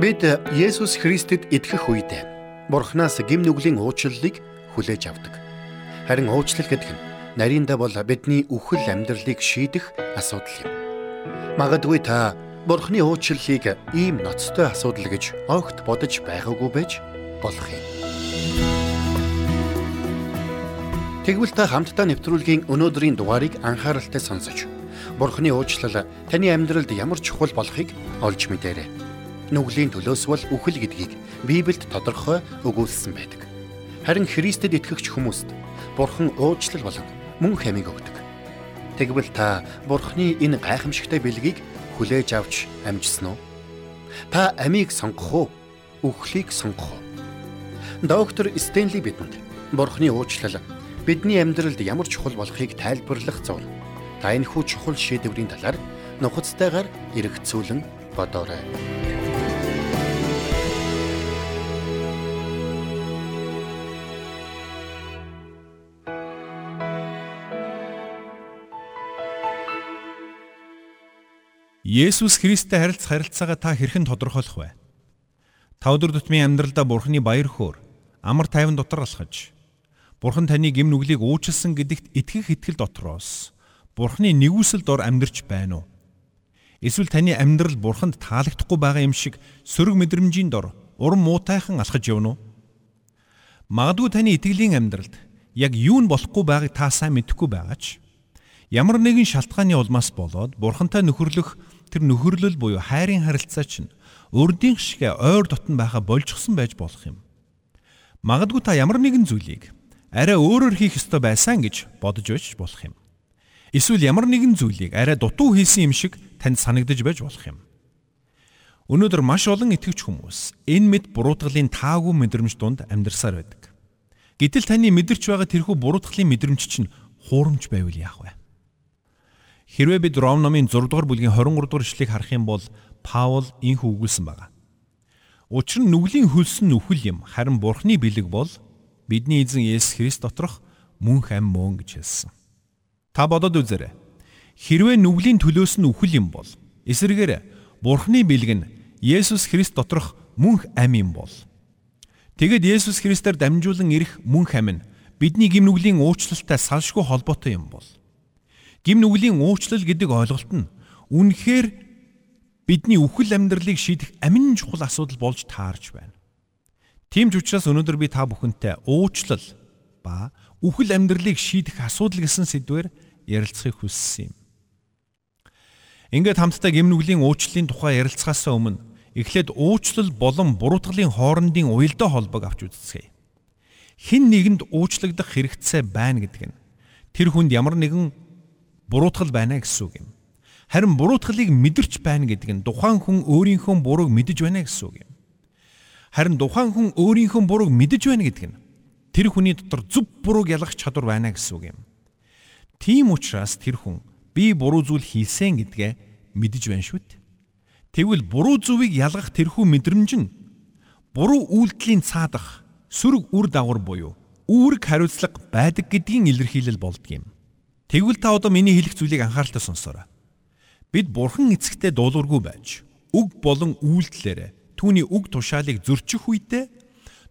Бид Есүс Христэд итгэх үед Бурханаас гим нүглийн уучлалыг хүлээж авдаг. Харин уучлал гэдэг нь нарийнда бол бидний үхэл амьдралыг шийдэх асуудал юм. Магадгүй та Бурхны уучлалыг ийм ноцтой асуудал гэж огт бодож байгаагүй байж болох юм. Тэгвэл та хамтдаа нэвтрүүлгийн өнөөдрийн дугаарыг анхааралтай сонсож Бурхны уучлал таны амьдралд ямар чухал болохыг олж мэдээрэй нүглийн төлөөс бол үхэл гэдгийг Библиэд тодорхой өгүүлсэн байдаг. Харин Христэд итгэгч хүмүүст Бурхан уучлал болон мөн хамиг өгдөг. Тэгвэл та Бурханы энэ гайхамшигтай бэлгийг хүлээж авч амжсан уу? Та амийг сонгох уу? Үхлийг сонгох уу? Доктор Стенли бидэнд Бурханы уучлал бидний амьдралд ямар чухал болохыг тайлбарлах зур. Та энэ хүү чухал шийдвэрийн талаар нухацтайгаар эргцүүлэн бодоорой. Есүс Христтэй харилцах харилцаагаа та хэрхэн тодорхойлох вэ? Та өдөр тутмын амьдралдаа Бурхны баяр хөөр, амар тайван дотор алхаж, Бурхан таны гим нүглийг уучлсан гэдэгт итгэх итгэл дотроос Бурхны нэгүсэл дор амьдрч байна уу? Эсвэл таны амьдрал Бурханд таалагдахгүй байгаа юм шиг сөрөг мэдрэмжийн дор урам муутайхан алхаж явна уу? Магадгүй таны итгэлийн амьдралд яг юу нь болохгүй байгааг та сайн мэдэхгүй байгаа ч ямар нэгэн шалтгааны улмаас болоод Бурхантай нөхөрлөх тэр нөхөрлөл буюу хайрын харилцаа чинь өрдийн шигэ ойр дотн байха болжсон байж болох юм. Магадгүй та ямар нэгэн зүйлийг арай өөрөөр хийх ёстой байсан гэж бодож байж болох юм. Эсвэл ямар нэгэн зүйлийг арай дутуу хийсэн юм шиг танд санагдаж байж болох юм. Өнөөдөр маш олон итгэвч хүмүүс энэ мэд буруутгалын таагүй мэдрэмж дунд амьдарсаар байдаг. Гэтэл таны мэдэрч байгаа тэрхүү буруутгалын мэдрэмж чинь хуурамч байвал яах вэ? Хэрвээ бид Ром номын 6 дугаар бүлгийн 23 дугаар ишлэгийг харах юм бол Паул инх үгүүлсэн байна. Учир нь нүглийн хөлсөн нүхэл юм. Харин Бурхны бэлэг бол бидний эзэн Есүс Христ доторх мөнх ам мөн гэж хэлсэн. Та бодоод үзээрэй. Хэрвээ нүглийн төлөөс нь үхэл юм бол эсрэгээр Бурхны бэлэг нь Есүс Христ доторх мөнх ам юм бол Тэгэд Есүс Христээр дамжуулан ирэх мөнх ам нь бидний гимнүглийн уучлалтай салшгүй холбоотой юм бол Гим нүглийн уучлал гэдэг ойлголт нь үнэхээр бидний үхэл амьдралыг шийдэх амин чухал асуудал болж таарч байна. Тийм ч учраас өнөөдөр би та бүхэнтэй уучлал ба үхэл амьдралыг шийдэх асуудал гэсэн сэдвээр ярилцахыг хүссэн юм. Ингээд хамтдаа гимнүглийн уучлалын тухай ярилцахаас өмнө эхлээд уучлал болон буруутгалын хоорондын уялдаа холбоог авч үзцгээе. Хин нэгэнд уучлагдах хэрэгцээ байна гэдэг нь тэр хүнд ямар нэгэн буруутгал байна гэсэн үг юм. Харин буруутгалыг мэдэрч байна гэдэг нь тухайн хүн өөрийнхөө бурууг мэдэж байна гэсэн үг юм. Харин тухайн хүн өөрийнхөө бурууг мэдэж байна гэдэг нь тэр хүний дотор зөв бурууг ялгах чадвар байна гэсэн үг юм. Тийм учраас тэр хүн би буруу зүйл хийсэн гэдгээ мэдэж байна шүү дээ. Тэгвэл буруу зүвийг ялгах тэрхүү мэдрэмж нь буруу үйлдэлийн цаадах сөрөг үр дагавар буюу үүрэг хариуцлага байдаг гэдгийн илэрхийлэл болдго юм. Тэгвэл та одоо миний хэлэх зүйлийг анхааралтай сонсоорой. Бид бурхан эцэгтэй дуулуургүй байж үг болон үйлдэлээр түүний үг тушаалыг зөрчих үедээ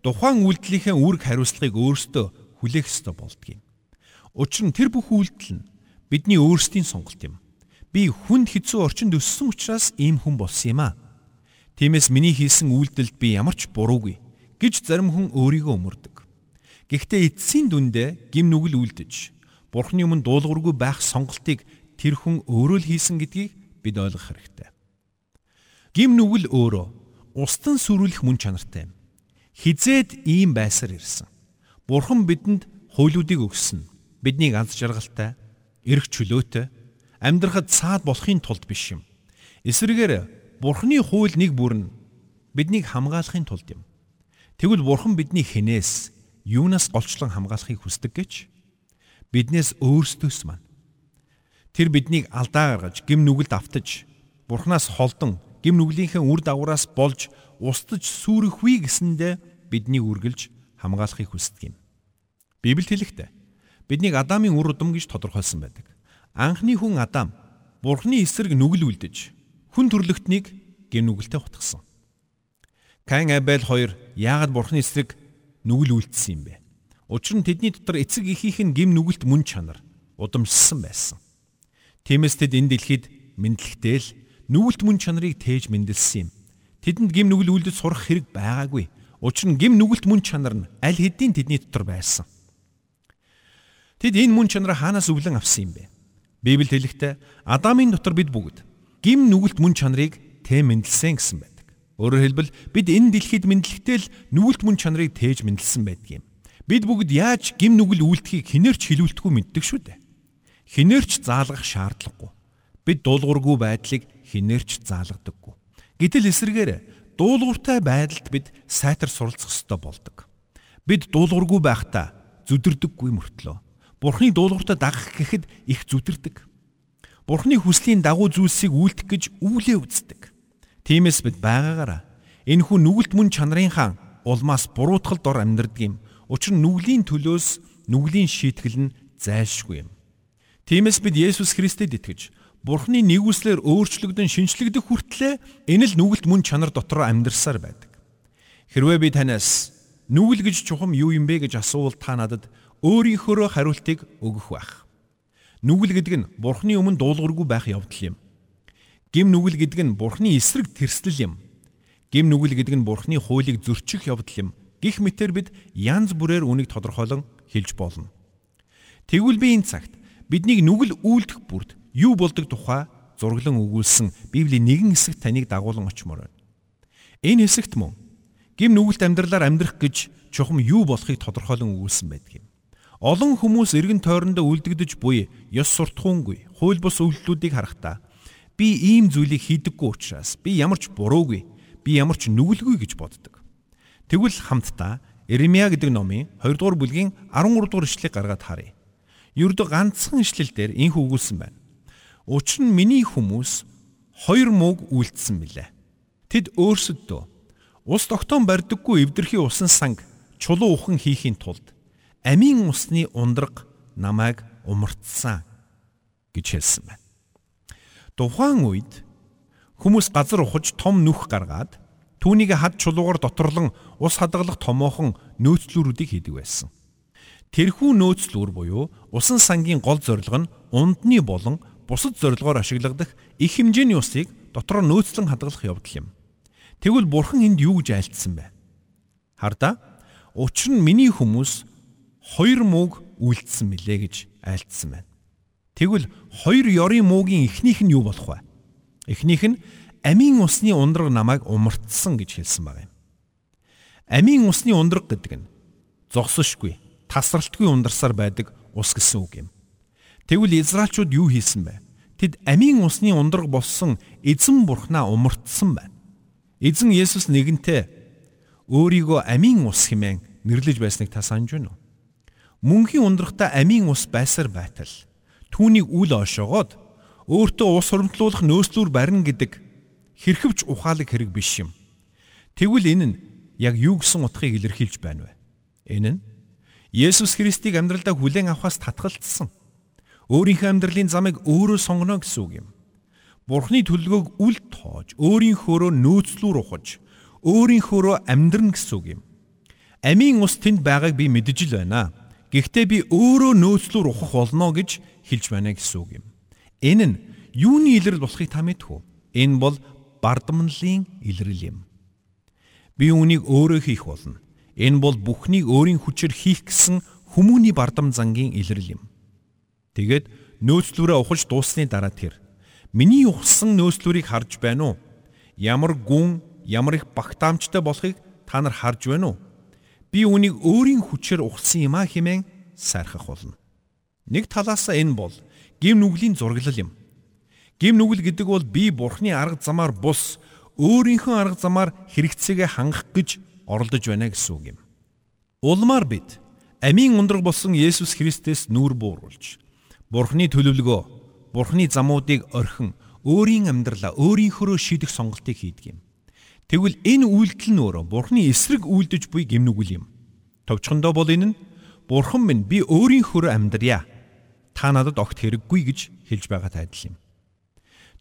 тухайн үйлдэлийнхээ үүрэг хариуцлагыг өөрсдөө хүлээх ёстой болдгийм. Учир нь тэр бүх үйлдэл нь бидний өөрсдийн сонголт юм. Би хүнд хэцүү орчинд өссөн учраас ийм хүн болсон юм а. Тиймээс миний хийсэн үйлдэлд би ямар ч буруугүй гэж зарим хүн өөрийгөө өмөрдөг. Гэхдээ эцсийн дүндээ гим нүгэл үлдэж Бурхны өмнө дуулуургүй байх сонголтыг тэр хүн өөрөө л хийсэн гэдгийг бид ойлгох хэрэгтэй. Гим нүгэл өөрөө устан сүрүүлэх мөн чанартай юм. Хизээд ийм байсаар ирсэн. Бурхан бидэнд хуйлуудыг өгсөн. Биднийг аз жаргалтай, эрх чөлөөтэй, амьдрахад цаад болохын тулд биш юм. Эсвэргээр Бурханы хууль нэг бүр нь биднийг хамгаалахын тулд юм. Тэгвэл Бурхан бидний хинээс юунаас голчлон хамгаалахыг хүсдэг гэж биднээс өөрсдөөс маань. Тэр биднийг алдаа гаргаж, гим нүгэлд автаж, Бурханаас холдон гим нүглийнхээ үр дагавраас болж устж сүрэхгүй гэсэндэ биднийг үргэлж хамгаалахыг хүсдэг юм. Библи хэлэхдээ биднийг Адамын үр удам гэж тодорхойлсон байдаг. Анхны хүн Адам Бурхны эсрэг нүгэл үлдэж хүн төрлөختнийг гим нүгэлтэд утгасан. Каин Абель хоёр яагаад Бурхны эсрэг нүгэл үйлдсэн юм бэ? Учир нь тэдний дотор эцэг эхийнх нь гим нүгэлт мөн чанар удамшсан байсан. Тиймээс тэд энэ дэлхийд мэдлэгтэй л нүгэлт мөн чанарыг тээж мэндэлсэн юм. Тэдэнд гим нүгэл үлдэж сурах хэрэг байгаагүй. Учир нь гим нүгэлт мөн чанар нь аль хэдийн тэдний дотор байсан. Тэд энэ мөн чанараа хаанаас өвлөн авсан юм бэ? Библиэд хэлэхдээ Адамын дотор бид бүгд гим нүгэлт мөн чанарыг тэ мэндэлсэн гэсэн байдаг. Өөрөөр хэлбэл бид энэ дэлхийд мэдлэгтэй л нүгэлт мөн чанарыг тээж мэндэлсэн байдаг юм. Бид бүгд яаж гим нүгэл үлдэхийг хинээрч хилүүлдэхүү мэддэг шүү дээ. Хинээрч заалгах шаардлагагүй. Бид дуулуургүй байдлыг хинээрч заалгадаггүй. Гэтэл эсрэгээр дуулууртай байдалд бид сайтар суралцах ёстой болдог. Бид дуулуургүй байхдаа зүдэрдэггүй мөртлөө. Бурхны дуулууртаа дагах гэхэд их зүдэрдэг. Бурхны хүслийн дагуу зүйлсийг үйлдэх гэж үүлээ үздэг. Тиймээс бид байгаагаараа энэ хүн нүгэлт мөн чанарынхаа улмаас буруутгалд ор амьдрдаг юм. Учир нь нүглийн төлөөс нүглийн шийтгэл нь зайлшгүй юм. Тиймээс бид Есүс Христэд итгэж Бурхны нэгүслэр өөрчлөгдөн шинчлэгдэх хүртлээр энэ л нүгэлт мөн чанар дотор амьдрсаар байдаг. Хэрвээ би танаас нүгэл гэж чухам юу юм бэ гэж асуувал та надад өөрийнхөө хариултыг өгөх байх. Нүгэл гэдэг нь Бурхны өмнө дуулуургүй байх явдал юм. Гим нүгэл гэдэг нь Бурхны эсрэг тэрслэл юм. Гим нүгэл гэдэг нь Бурхны хуулийг зөрчих явдал юм. Гих мэтэр бид янз бүрээр үнийг тодорхойлон хэлж болно. Тэгвэл би энэ цагт биднийг нүгэл үйлдэх бүрд юу болдог тухай зураглан өгүүлсэн Библийн нэгэн хэсэг таныг дагуулan очмоор байна. Энэ хэсэгт мөн гим нүгэлт амьдралаар амьдрах гэж чухам юу болохыг тодорхойлон өгүүлсэн байдаг юм. Олон хүмүүс эргэн тойрондоо үлдэгдэж буй ёс суртахуунгүй хууль бус өвлөлтүүдийг харахтаа би ийм зүйлийг хийдэггүй учраас би ямар ч буруугүй би ямар ч нүгэлгүй гэж боддог. Тэгвэл хамтдаа Иремья гэдэг номын 2 дугаар бүлгийн 13 дугаар ишлэгийг гаргаад харъя. Ердөө ганцхан ишлэл дээр инх өгүүлсэн байна. Учир нь миний хүмүүс хоёр мууг үйлдсэн билээ. Тэд өөрсөддөө ус тогтоон барьдаггүй эвдэрхий усан санг чулуу ухан хийхийн тулд амийн усны ундраг намайг умартсан гэж хэлсэн байна. Тухайн үед хүмүүс газар ухаж том нүх гаргаад түүнийг хад чулуугаар доторлон ус хадгалах томоохон нөөцлүүрүүдийг хийдэг байсан. Тэрхүү нөөцлүүр буюу усан сангийн гол зорилго нь ундны болон бусад зорилгоор ашиглагдах их хэмжээний усыг дотроо нөөцлөн хадгалах явдал юм. Тэгвэл бурхан энд юу гэж айлтсан бэ? Хардаа учир нь миний хүмүүс хоёр мууг үйлдсэн мөлий гэж айлтсан байна. Тэгвэл хоёр ёрын муугийн эхнийх нь юу болох вэ? Эхнийх нь амийн усны ундраг намайг умартсан гэж хэлсэн байна. Амийн усны ундраг гэдэг нь зогсошгүй, тасралтгүй ундарсаар байдаг ус гэсэн үг юм. Тэгвэл Израильчууд юу хийсэн бэ? Тэд амийн усны ундраг болсон эзэн бурхнаа умартсан байна. Эзэн Есүс нэгэнтээ өөрийгөө амийн ус хэмээн нэрлэж байсныг та санаж байна уу? Мөнхийн ундрагта амийн ус байсаар байтал түүнийг үл ошоогоод өөртөө ус хуримтлуулах нөөцлүүр барина гэдэг хэрхэвч ухаалаг хэрэг биш юм. Тэгвэл энэ нь яг юу гэсэн утгыг илэрхийлж байна вэ? Энэ нь Есүс Христийг амьдралдаа хүлээн авахаас татгалцсан өөрийнхөө амьдралын замыг өөрөө сонгоно гэсэн үг юм. Бурхны төлөвөг үл тоож, өөрийнхөөрөө нөөцлүүр ухаж, өөрийнхөөрөө амьдрна гэсэн үг юм. Амийн ус тэнд байгааг би мэдэж л байна. Гэхдээ би өөрөө нөөцлүүр ухах болно гэж хэлж байна гэсэн үг юм. Энэ нь юуны илрэл болохыг та мэдэх үү? Энэ бол бардамнлын илрэл юм. Би үүнийг өөрөө хийх болно. Энэ бол бүхнийг өөрийн хүчээр хийх гэсэн хүмүүний бардам зангийн илрэл юм. Тэгээд нөөцлүүрээ ухаж дууссаны дараа тэр миний ухсан нөөцлүүрийг харж байна уу? Ямар гүн, ямар их багтаамжтай болохыг та нар харж байна уу? Би үнийг өөрийн хүчээр ухсан юм а хэмээн сайрхах болно. Нэг талаас энэ бол гим нүглийн зураглал юм. Гим нүгэл гэдэг бол би бурхны арга замаар бус өөрийнхөө арга замаар хэрэгцээгээ хангах гэж оролдож байна гэсэн үг юм. Улмаар бид амийн ундраг болсон Есүс Христэс нүүр бууруулж Бурхны төлөвлөгөө, Бурхны замуудыг орхин өөрийн амьдралаа өөрийнхөө шийдэх сонголтыг хийдэг юм. Тэгвэл энэ үйлдэл нь өөрөө Бурхны эсрэг үйлдэж буй гимнүгэл юм. Товчхондоо бол энэ нь Бурхан минь би өөрийнхөө амьдрья. Та надад огт хэрэггүй гэж хэлж байгаатай адил юм.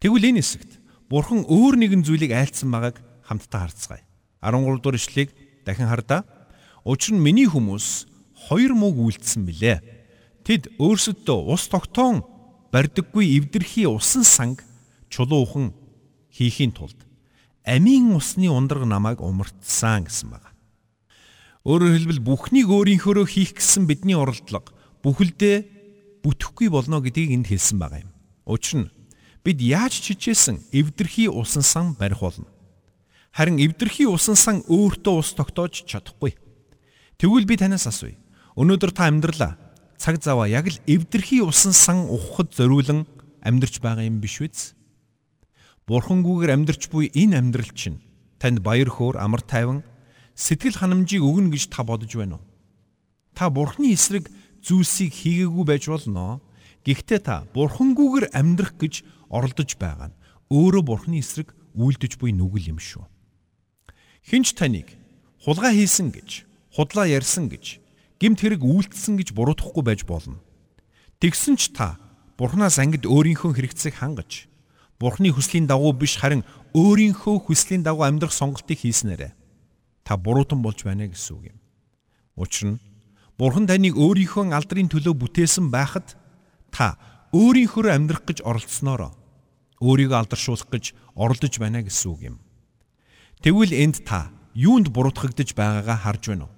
Тэгвэл энэ хэсэгт Бурхан өөр нэгэн зүйлийг айлцсан байгааг хамтдаа харцгаая. 13 дугаар ишлэгийг дахин хардаа. Учир нь миний хүмүүс хоёр мөг үйлдсэн билээ. Тэд өөрсөдөө ус тогтоон барьдаггүй эвдэрхий усан санг чулуухан хийхийн тулд амийн усны ундраг намайг умартсан гэсэн байна. Өөрөөр хэлбэл бүхнийг өөрийнхөөрөө хийх гэсэн бидний оролдлого бүхэлдээ бүтэхгүй болно гэдгийг энд хэлсэн байгаа юм. Учир нь бид яаж чичээсэн эвдэрхий усан сан барих болно. Харин эвдэрхий усан сан өөртөө ус тогтоож чадахгүй. Тэгвэл би танаас асууя. Өнөөдөр та амьдралаа цаг заваа яг л эвдэрхий усан сан ухахад зориулан амьдарч байгаа юм биш үз? Бурхангүйгээр амьдарч буй энэ амьдрал чинь танд баяр хөөр амар тайван сэтгэл ханамжийг өгнө гэж та бодож байна уу? Та Бурхны эсрэг зүйлсийг хийгээгүй байж болно. Гэхдээ та Бурхангүйгээр амьдрах гэж оролдож байгаа нь өөрөө Бурхны эсрэг үйлдэж буй нүгэл юм шүү. Хинч таныг хулгай хийсэн гэж, худлаа ярьсан гэж, гимт хэрэг үйлдэлсэн гэж буруутгахгүй байж болно. Тэгсэн ч та Бурханаас ангид өөрийнхөө хэрэгцээг хангаж, Бурхны хүслийн дагуу биш харин өөрийнхөө хүслийн дагуу амьдрах сонголтыг хийснээрээ та буруутан болж байна гэсэн үг юм. Учир нь Бурхан таныг өөрийнхөө алдрын төлөө бүтээсэн байхад та өөрийнхөө амьдрах гэж оролцсноор өөрийгөө алдаршуулах гэж оролдож байна гэсэн үг юм. Тэгвэл энд та юунд буруутгагдж байгаагаа харж байна уу?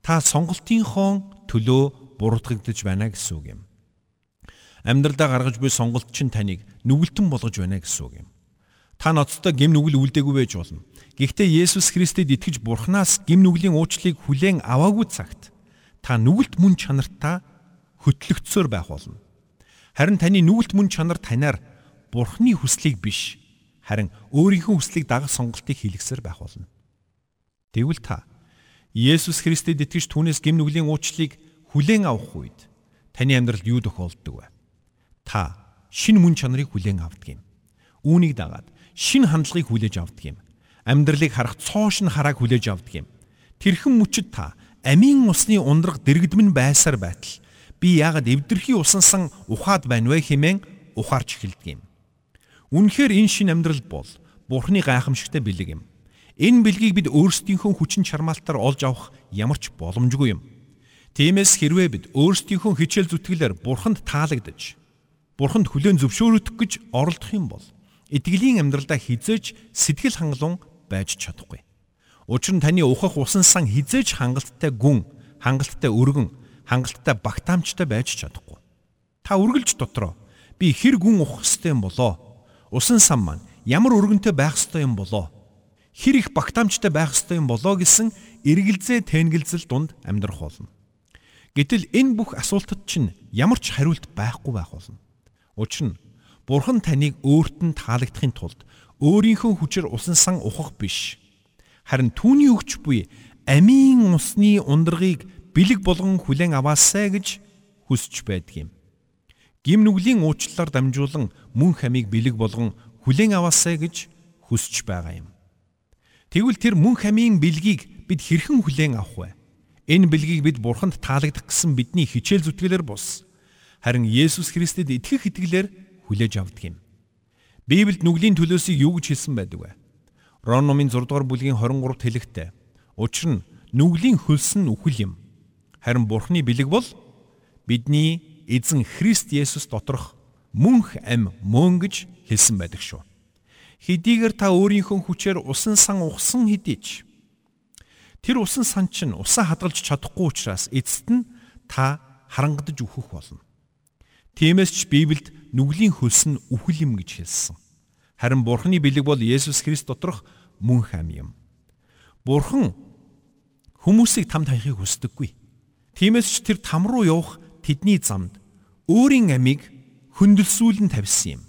Та сонголтынхоо төлөө буруутгагдж байна гэсэн үг юм. Амьдралдаа гаргаж буй сонголт чинь таныг нүгэлтэн болгож байна гэсэн үг юм. Та ноцтой гим нүгэл үлдээгүй байж болно. Гэхдээ Есүс Христэд итгэж Бурханаас гим нүглийн уучлалыг хүлээн аваагүй цагт та нүгэлт мөн чанартаа хөтлөгдсөөр байх болно. Харин таны нүгэлт мөн чанар танаар Бурхны хүслийг биш харин өөрийнхөө хүслийг дагах сонголтыг хийлгэсээр байх болно. Тэгвэл та Есүс Христэд итгэж түүнээс гим нүглийн уучлалыг хүлээн авах үед таны амьдралд юу тохиолддог вэ? Та шин мөн чанарыг хүлээн авдаг юм. Үүнийг дагаад шин хандлагыг хүлээж авдаг юм. Амьдралыг харах цоош нь харааг хүлээж авдаг юм. Тэрхэн мөчөд та амийн усны ундрах дэрэгдмэн байсаар байтал би яагаад эвдэрхий усансан ухаад байна вэ хэмээн ухаарч эхэлдэг юм. Үнэхээр энэ шин амьдрал бол Бурхны гайхамшигтай бэлэг юм. Энэ бэлгийг бид өөрсдийнхөө хүчин чармаалтаар олж авах ямар ч боломжгүй юм. Тиймээс хэрвээ бид өөрсдийнхөө хичээл зүтгэлээр Бурханд таалагдж, Бурханд хүлээн зөвшөөрөх гэж оролдох юм бол итгэлийн амьдралдаа хизээж сэтгэл хангалуун байж чадахгүй. Учир нь таны ухах усан сан хизээж хангалттай гүн, хангалттай өргөн, хангалттай багтаамжтай байж чадахгүй. Та үргэлж дотроо би хэр гүн ухах ёстой юм болоо Усан сан маань ямар өргөнтэй байх ёстой юм болоо? Хэр их багтаамжтай байх ёстой юм болоо гэсэн эргэлзээ тэнгэлзэл дунд амьдрах болно. Гэтэл энэ бүх асуултад чинь ямар ч хариулт байхгүй байх болно. Учир нь Бурхан таныг өөрт нь таалагдахын тулд өөрийнхөө хүчээр усан сан ухах биш. Харин түүний өгч буй амийн усны ундрагыг бэлэг болгон хүлээн аваасай гэж хүсэж байдаг юм. Гим нүглийн уучлалаар дамжуулан мөн хамийг бэлэг болгон хүлээн аваасай гэж хүсэж байгаа юм. Тэгвэл тэр мөн хамийн бэлгийг бид хэрхэн хүлээн авах вэ? Энэ бэлгийг бид бурханд таалагдах гэсэн бидний хичээл зүтгэлээр бус. Харин Есүс Христэд итгэх итгэлээр хүлээж авдаг юм. Библиэд нүглийн төлөөсийг юу гэж хэлсэн байдаг вэ? Ром номын 6 дугаар бүлгийн 23-т хэлэхдээ учир нь нүглийн хөлс нь үхэл юм. Харин Бурхны бэлэг бол бидний эзэн Христ Есүс доторх мөнх ам мөн гэж хэлсэн байдаг шүү. Хэдийгээр та өөрийнхөө хүчээр усан сан ухсан хэдий ч тэр усан сан чинь усаа хадгалж чадахгүй учраас эцэст нь та харангадж үхэх болно. Тиймээс ч Библиэд нүглийн хөлс нь үхэл юм гэж хэлсэн. Харин Бурхны бэлэг бол Есүс Христ доторх мөнх ам юм. Бурхан хүмүүсийг там тахихыг хүсдэггүй. Тиймээс ч тэр там руу явах тэдний замд өөрийн амийг хөндлсүүлэн тавьсан юм.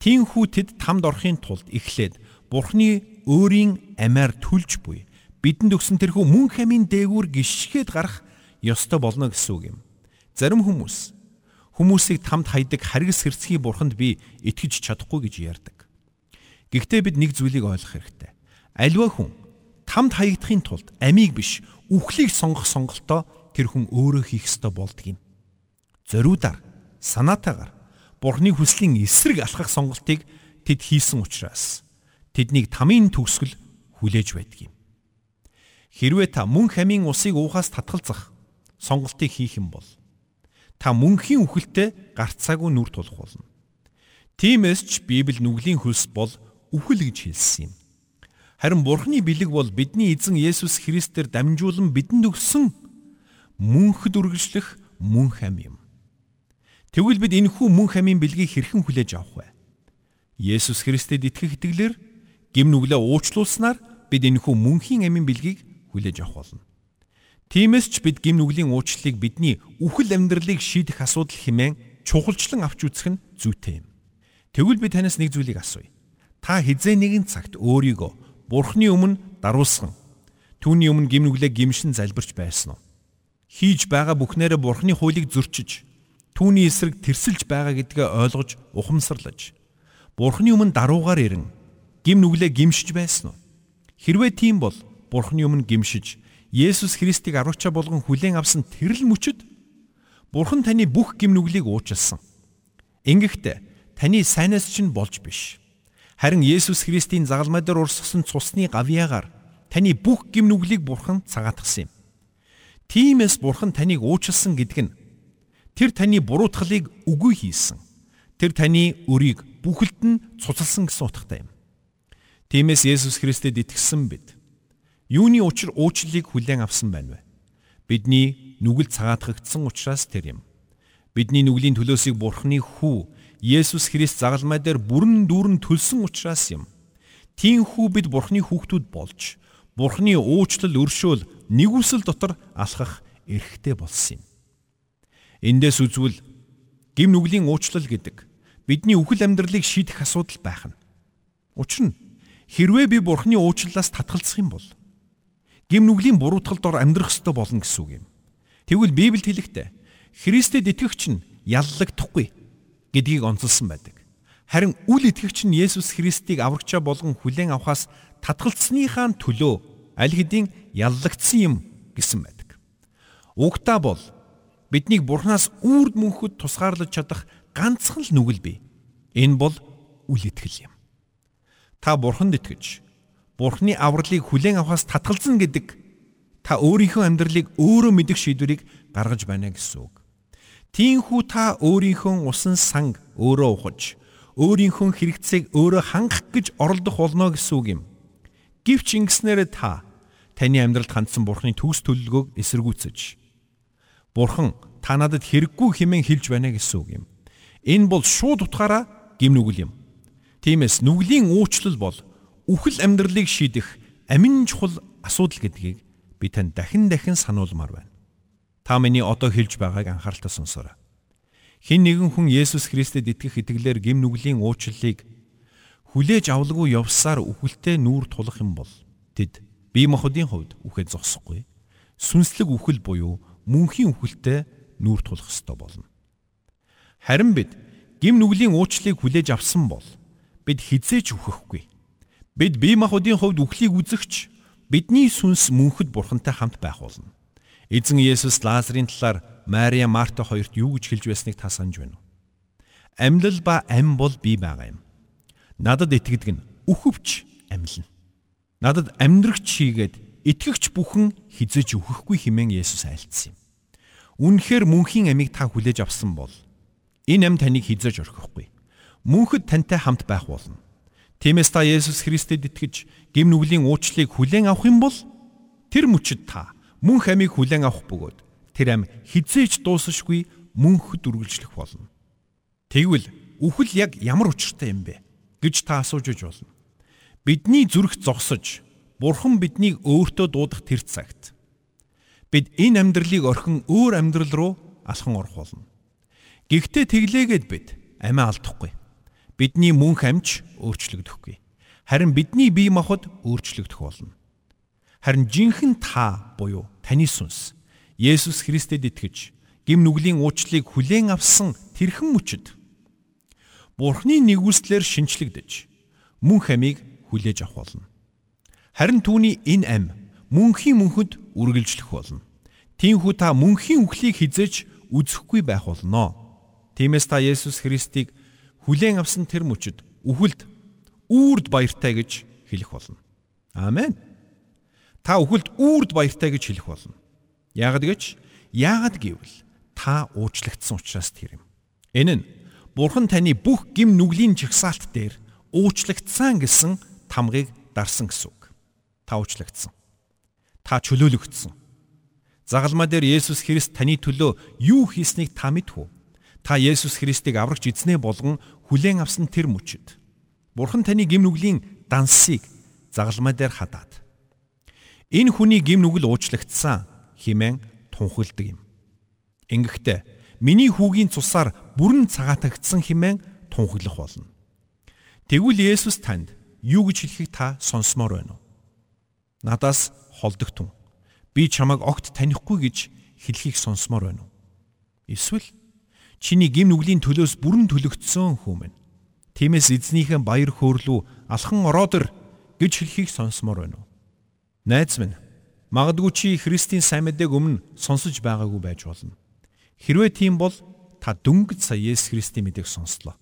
Тинхүү тэд тамд орохын тулд эхлээд Бурхны өөрийн амиар түлж буй бидэнд өгсөн тэрхүү мөн хамын дээгүүр гიშгээд гарах ёстой болно гэсэн үг юм. Зарим хүмүүс хүмүүсийг тамд хайдаг харгас хэрцгий бурханд би итгэж чадахгүй гэж ярьдаг. Гэхдээ бид нэг зүйлийг ойлгох хэрэгтэй. Аливаа хүн тамд хаягдахын тулд амийг биш үхлийг сонгох сонголтоо тэр хүн өөрөө хийх ёстой болдго юм зориудаар санаатаагаар Бурхны хүслийн эсрэг алхах сонголтыг тэд хийсэн учраас тэднийг тамийн төгсгөл хүлээж байдаг юм. Хэрвээ та мөн хамийн усыг уухаас татгалзах сонголтыг хийх юм бол та мөнхийн үхэлтэд гарцаагүй нүр тулах болно. Тиймээс ч Библи нүглийн хөлс бол үхэл гэж хэлсэн юм. Харин Бурхны бэлэг бол бидний эзэн Есүс Христээр дамжуулан бидэнд өгсөн мөнхөд үргэлжлэх мөн хам юм. Тэгвэл бид энэхүү мөн хамын бэлгийг хэрхэн хүлээж авах вэ? Есүс Христэд итгэх итгэлээр гим нүглээ уучлуулснаар бид энэхүү мөнхийн амийн бэлгийг хүлээж авах болно. Тиймээс ч бид гим нүглийн уучлалыг бидний үхэл амьдралыг шийдэх асуудал хэмээн чухалчлан авч үзэх нь зүйтэй юм. Тэгвэл би танаас нэг зүйлийг асууя. Та хизээ нэгэн цагт өөрийгөө Бурхны өмнө даруусган түүний өмнө гим нүглээ гимшин залбирч байсан уу? Хийж байгаа бүхнээрээ Бурхны хуулийг зөрчиж түүний эсрэг тэрсэлж байгаа гэдгээ ойлгож ухамсарлаж Бурхны өмнө даруугаар ирэн гим нүглээ гимшиж байсан уу? Хэрвээ тийм бол Бурхны өмнө гимшиж Есүс Христийг аруучаа болгон хүлээн авсан тэрл мөчөд Бурхан таны бүх гим нүглийг уучлсан. Ингэхдээ таны сайнаас чинь болж биш. Харин Есүс Христийн загалмай дээр урсгасан цусны гавьяагаар таны бүх гим нүглийг Бурхан цагаатгсан юм. Тиймээс Бурхан таныг уучлсан гэдэг нь тэр таны буруутгалыг үгүй хийсэн. Тэр таны өрийг бүхэлд нь цуцалсан гэсэн утгатай юм. Тиймээс Есүс Христэд итгэсэн бид юуны учир уучлалыг хүлээн авсан байна вэ? Бидний нүгэл цагаатгагдсан учраас тэр юм. Бидний нүглийн төлөөсийг Бурхны хүү Есүс Христ загалмай дээр бүрэн дүүрэн төлсөн учраас юм. Тийм хүү бид Бурхны хүүхдүүд болж Бурхны уучлал өршөөл нэгүсэл дотор алхах эрхтэй болсон юм. Эндээс үзвэл гим нүглийн уучлал гэдэг бидний үхэл амьдралыг шийдэх асуудал байх нь. Учир нь хэрвээ би Бурхны уучлалаас татгалзах юм бол гим нүглийн буруутгалд ор амьдрах ёстой болно гэсэн үг юм. Тэгвэл Библиэд хэлэхдээ Христэд итгэгч нь яллагдахгүй гэдгийг онцолсон байдаг. Харин үл итгэгч нь Есүс Христийг аврагчаа болгон хүлээн авахаас татгалцсныхаа төлөө аль хэдийн яллагдсан юм гэсэн байдаг. Угтаа бол биднийг Бурханаас үрд мөнхөд тусгаарлаж чадах ганцхан л нүгэл бий. Энэ бол үл итгэл юм. Та Бурханд итгэж Бурхны авралыг хүлээн авахаас татгалзна гэдэг та өөрийнхөө амьдралыг өөрөө мэдэх шийдвэрийг гаргаж байна гэсэн үг. Тиймээс та өөрийнхөө усан санг өөрөө ухаж, өөрийнхөө хэрэгцээг өөрөө хангах гэж оролдох болно гэсэн үг юм. Гэвч ингэснээр та таны амьдралд хандсан Бурхны төгс төлөлгөөг эсэргүүцэж Бурхан та надад хэрэггүй хэмээн хэлж байна гэсэн үг юм. Энэ бол шууд утгаараа гим нүгэл юм. Тиймээс нүглийн уучлал бол үхэл амьдралыг шийдэх амин чухал асуудал гэдгийг би танд дахин дахин сануулмаар байна. Та миний одоо хэлж байгааг анхааралтай сонсоорой. Хин нэгэн хүн Есүс Христэд итгэх итгэлээр гим нүглийн уучлалыг хүлээж авалгүй явсаар үхэлтэй нүүр тулах юм бол тэд бие махбодын хувьд үхэж зогсохгүй. Сүнслэг үхэл буюу мөнхийн үхэлтэй нүүр тулах ёстой болно. Харин бид гим нүглийн уучлалыг хүлээж авсан бол бид хизээч үхэхгүй. Бид бие махбодын хувьд үхлийг үзэгч бидний сүнс мөнхөд бурхантай хамт байх болно. Эзэн Есүс Лазарын талаар Мария Марта хоёрт юу гэж хэлж байсныг та санаж байна уу? Амьлал ба ам бол би байгаа юм. Надад итгэдэг нь үхвч амьлна. Надад амьдрагч хийгээд итгэгч бүхэн хизэж үхэхгүй хэмээн Есүс айлцсан юм. Үнэхээр мөнхийн амийг та хүлээж авсан бол Энэ ам таныг хизээж орхихгүй. Мөнхөд тантай хамт байх болно. Тиймээс та Есүс Христэд итгэж гим нүглийн уучлалыг хүлээн авах юм бол тэр мөчөд та мөнх амийг хүлээн авах бөгөөд тэр ам хизээж дуусашгүй мөнхөд үргэлжлэх болно. Тэгвэл үхэл яг ямар учиртай юм бэ гэж та асууж иж болно. Бидний зүрх зогсож Бурхан биднийг өөртөө дуудах тэр цагт бид энэ амьдралыг орхин өөр амьдрал руу алхан орох болно. Гэхдээ тэглээгээд бид амиа алдахгүй. Бидний мөнх амч өөрчлөгдөхгүй. Харин бидний бие махбод өөрчлөгдөх болно. Харин жинхэнэ та буюу таны сүнс Есүс Христэд итгэж гим нүглийн уучлалыг хүлээн авсан тэрхэн мөчөд Бурхны нэгүслэр шинчлэгдэж мөнх амийг хүлээж авах болно. Харин түүний энэ ам мөнхийн мөнхөд үргэлжлэх болно. Тиймээс та мөнхийн үхлийг хизээж үзэхгүй байх болно. Тиймээс та Есүс Христийг хүлээн авсан тэр мөчөд үхэлд үрд баяртай гэж хэлэх болно. Амен. та үхэлд үрд баяртай гэж хэлэх болно. Яагад гэж яагад гэвэл та уучлагдсан учраас тэр юм. Энэ нь Бурхан таны бүх гим нүглийн жагсаалт дээр уучлагдсан гэсэн тамгыг дарсан гэсэн үг. Та уучлагдсан. Та чөлөөлөгдсөн. Загалмаа дээр Есүс Христ таны төлөө юу хийснийг та мэдв үү? Та Есүс Христийг аврагч эзнээ болгон хүлээн авсан тэр мөчөд. Бурхан таны гим нүглийн дансыг загалмаа дээр хадаад. Энэ хүний гим нүгэл уучлагдсан хэмээн тунхилдаг юм. Ингэхдээ миний хүүгийн цусаар бүрэн цагаатагдсан хэмээн тунхаглах болно. Тэгвэл Есүс танд юу гэж хэлэхийг та сонсомоор байна уу? Надаас холдогтун. Би чамайг огт танихгүй гэж хэлхийг сонсомоор байна уу? Эсвэл чиний гим нүглийн төлөөс бүрэн төлөгдсөн хүмүн. Тиймээс эзнийхэн баяр хөөрлөө алхан ороодор гэж хэлхийг сонсомоор байна уу? Найз минь, магадгүй чи Христийн сайн мэдээг өмнө сонсож байгаагүй байж болно. Хэрвээ тийм бол та дөнгөж сая Есүс Христийн мэдээг сонслоо.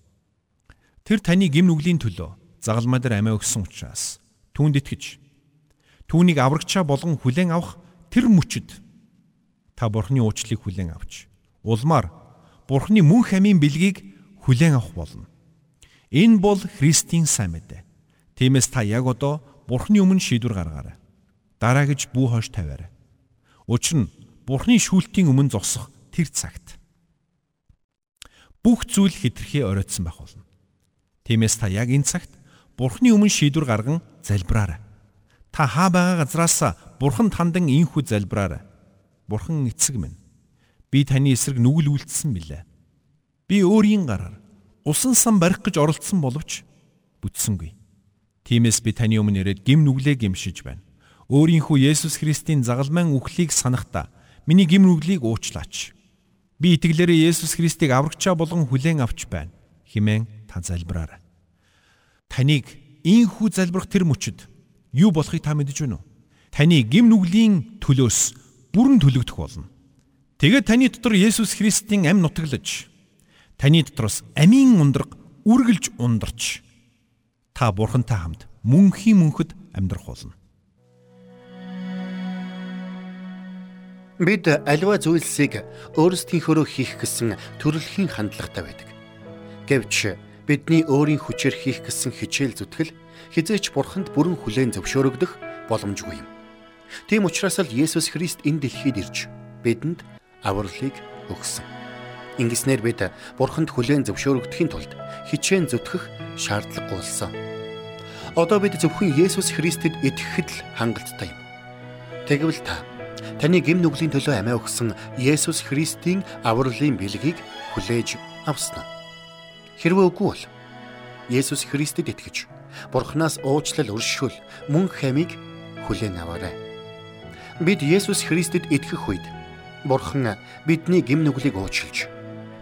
Тэр таны гим нүглийн төлөө загалмай дээр амиа өгсөн учраас түүнд итгэж түүнийг аврагчаа болгон хүлээн авах тэр мөчөд та Бурхны уучлалыг хүлээн авч улмаар Бурхны мөнх амийн бэлгийг хүлээн авах болно. Энэ бол Христийн сайн мэдээ. Тиймээс та яг одоо Бурхны өмнө шийдвэр гаргаарай. Дараа гэж бүү хойш тавиарай. Учир нь Бурхны шүүлтийн өмнө зогсох тэр цагт бүх зүйл хитрхээ оройтсон байх болно. Тиймээс та яг энэ цагт Бурхны өмнө шийдвэр гарган залбираарай. Та хаа байгаа газраас Бурхан тандан инхүү залбираарай. Бурхан эцэг минь. Би таны эсрэг нүгэл үлдсэн билээ. Би өөрийн гараар усан сан барих гэж оролцсон боловч бүтсэнгүй. Тиймээс би таны өмнө ирээд гим нүглээ гимшиж байна. Өөрийнхөө Есүс Христийн загалмайн үхлийг санахдаа миний гим нүглийг уучлаач. Би итгэлээрээ Есүс Христийг аврагчаа болгон хүлээн авч байна хэмээн та залбираарай. Таныг ийхүү залбирах тэр мөчөд юу болохыг та мэдэж байна уу? Таны гим нүглийн төлөөс бүрэн төлөгдөх болно. Тэгээд таны дотор Есүс Христийн ам нутаглаж таны дотроос амийн ундраг үргэлж ундарч та бурхантай хамт мөнхийн мөнхөд амьдрах болно. Бид аливаа зүйлсийг өөрсдийнхөөрөө хийх гэсэн төрөлхийн хандлагатай байдаг. Гэвч бидний өөрийн хүчээр хийх гэсэн хичээл зүтгэл хизээч бурханд бүрэн хүлээн зөвшөөрөгдөх боломжгүй юм. Тийм учраас л Есүс Христ энэ дэлхийд ирж бидэнд авралыг өгсөн. Ингэснээр бид бурханд хүлээн зөвшөөрөгдөхийн тулд хичээн зүтгэх шаардлагагүй болсон. Одоо бид зөвхөн Есүс Христэд итгэхэд л хангалттай юм. Тэгвэл та таны гим нүглийн төлөө амиа өгсөн Есүс Христийн авралын бэлгийг хүлээж авсан нь. Хэрвээ үгүй бол Есүс Христэд итгэж Бурханаас уучлал өршөөл мөн хамиг хүлээн аваарай. Бид Есүс Христэд итгэх үед Бурхан бидний гим нүглийг уучлж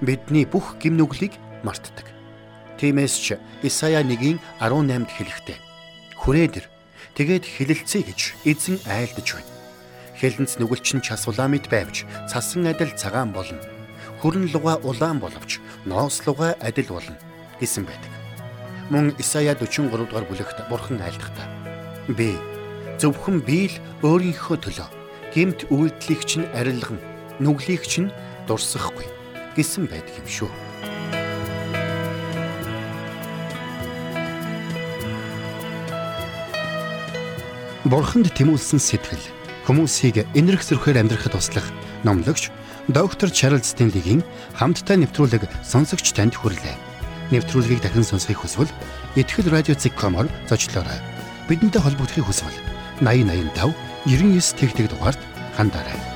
бидний бүх гим нүглийг мартдаг. Тиймээс ч Исая 1-ийн 18-д хэлэхдээ хүрээдэр тэгээд хилэлцээ гэж эзэн айлдаж байна Хэлэнц нүгэлчин час уламид байвч цасан адил цагаан болно. Хүрэн луга улаан боловч ноос луга адил болно гэсэн байдаг. Мөн Исая 43 дугаар бүлэгт Бурхан айлдахдаа би зөвхөн би л өөрийнхөө төлөө гемт үйлдлийг чинь арилган нүглийг чинь дурсахгүй гэсэн байдаг юм шүү. Бурханд тэмүүлсэн сэтгэл хүмүүсийг энэрх зөрхөөр амьдрахад туслах номлогч доктор Чарлз Стенлигийн хамттай нэвтрүүлэг сонсогч танд хүрэлээ. Нэвтрүүлгийг дахин сонсохыг хүсвэл ихтгэл радиоцик.com-оор зочлоорой. Бидэнтэй холбогдохыг хүсвэл 8085 99 тэгтэг дугаард хандаарай.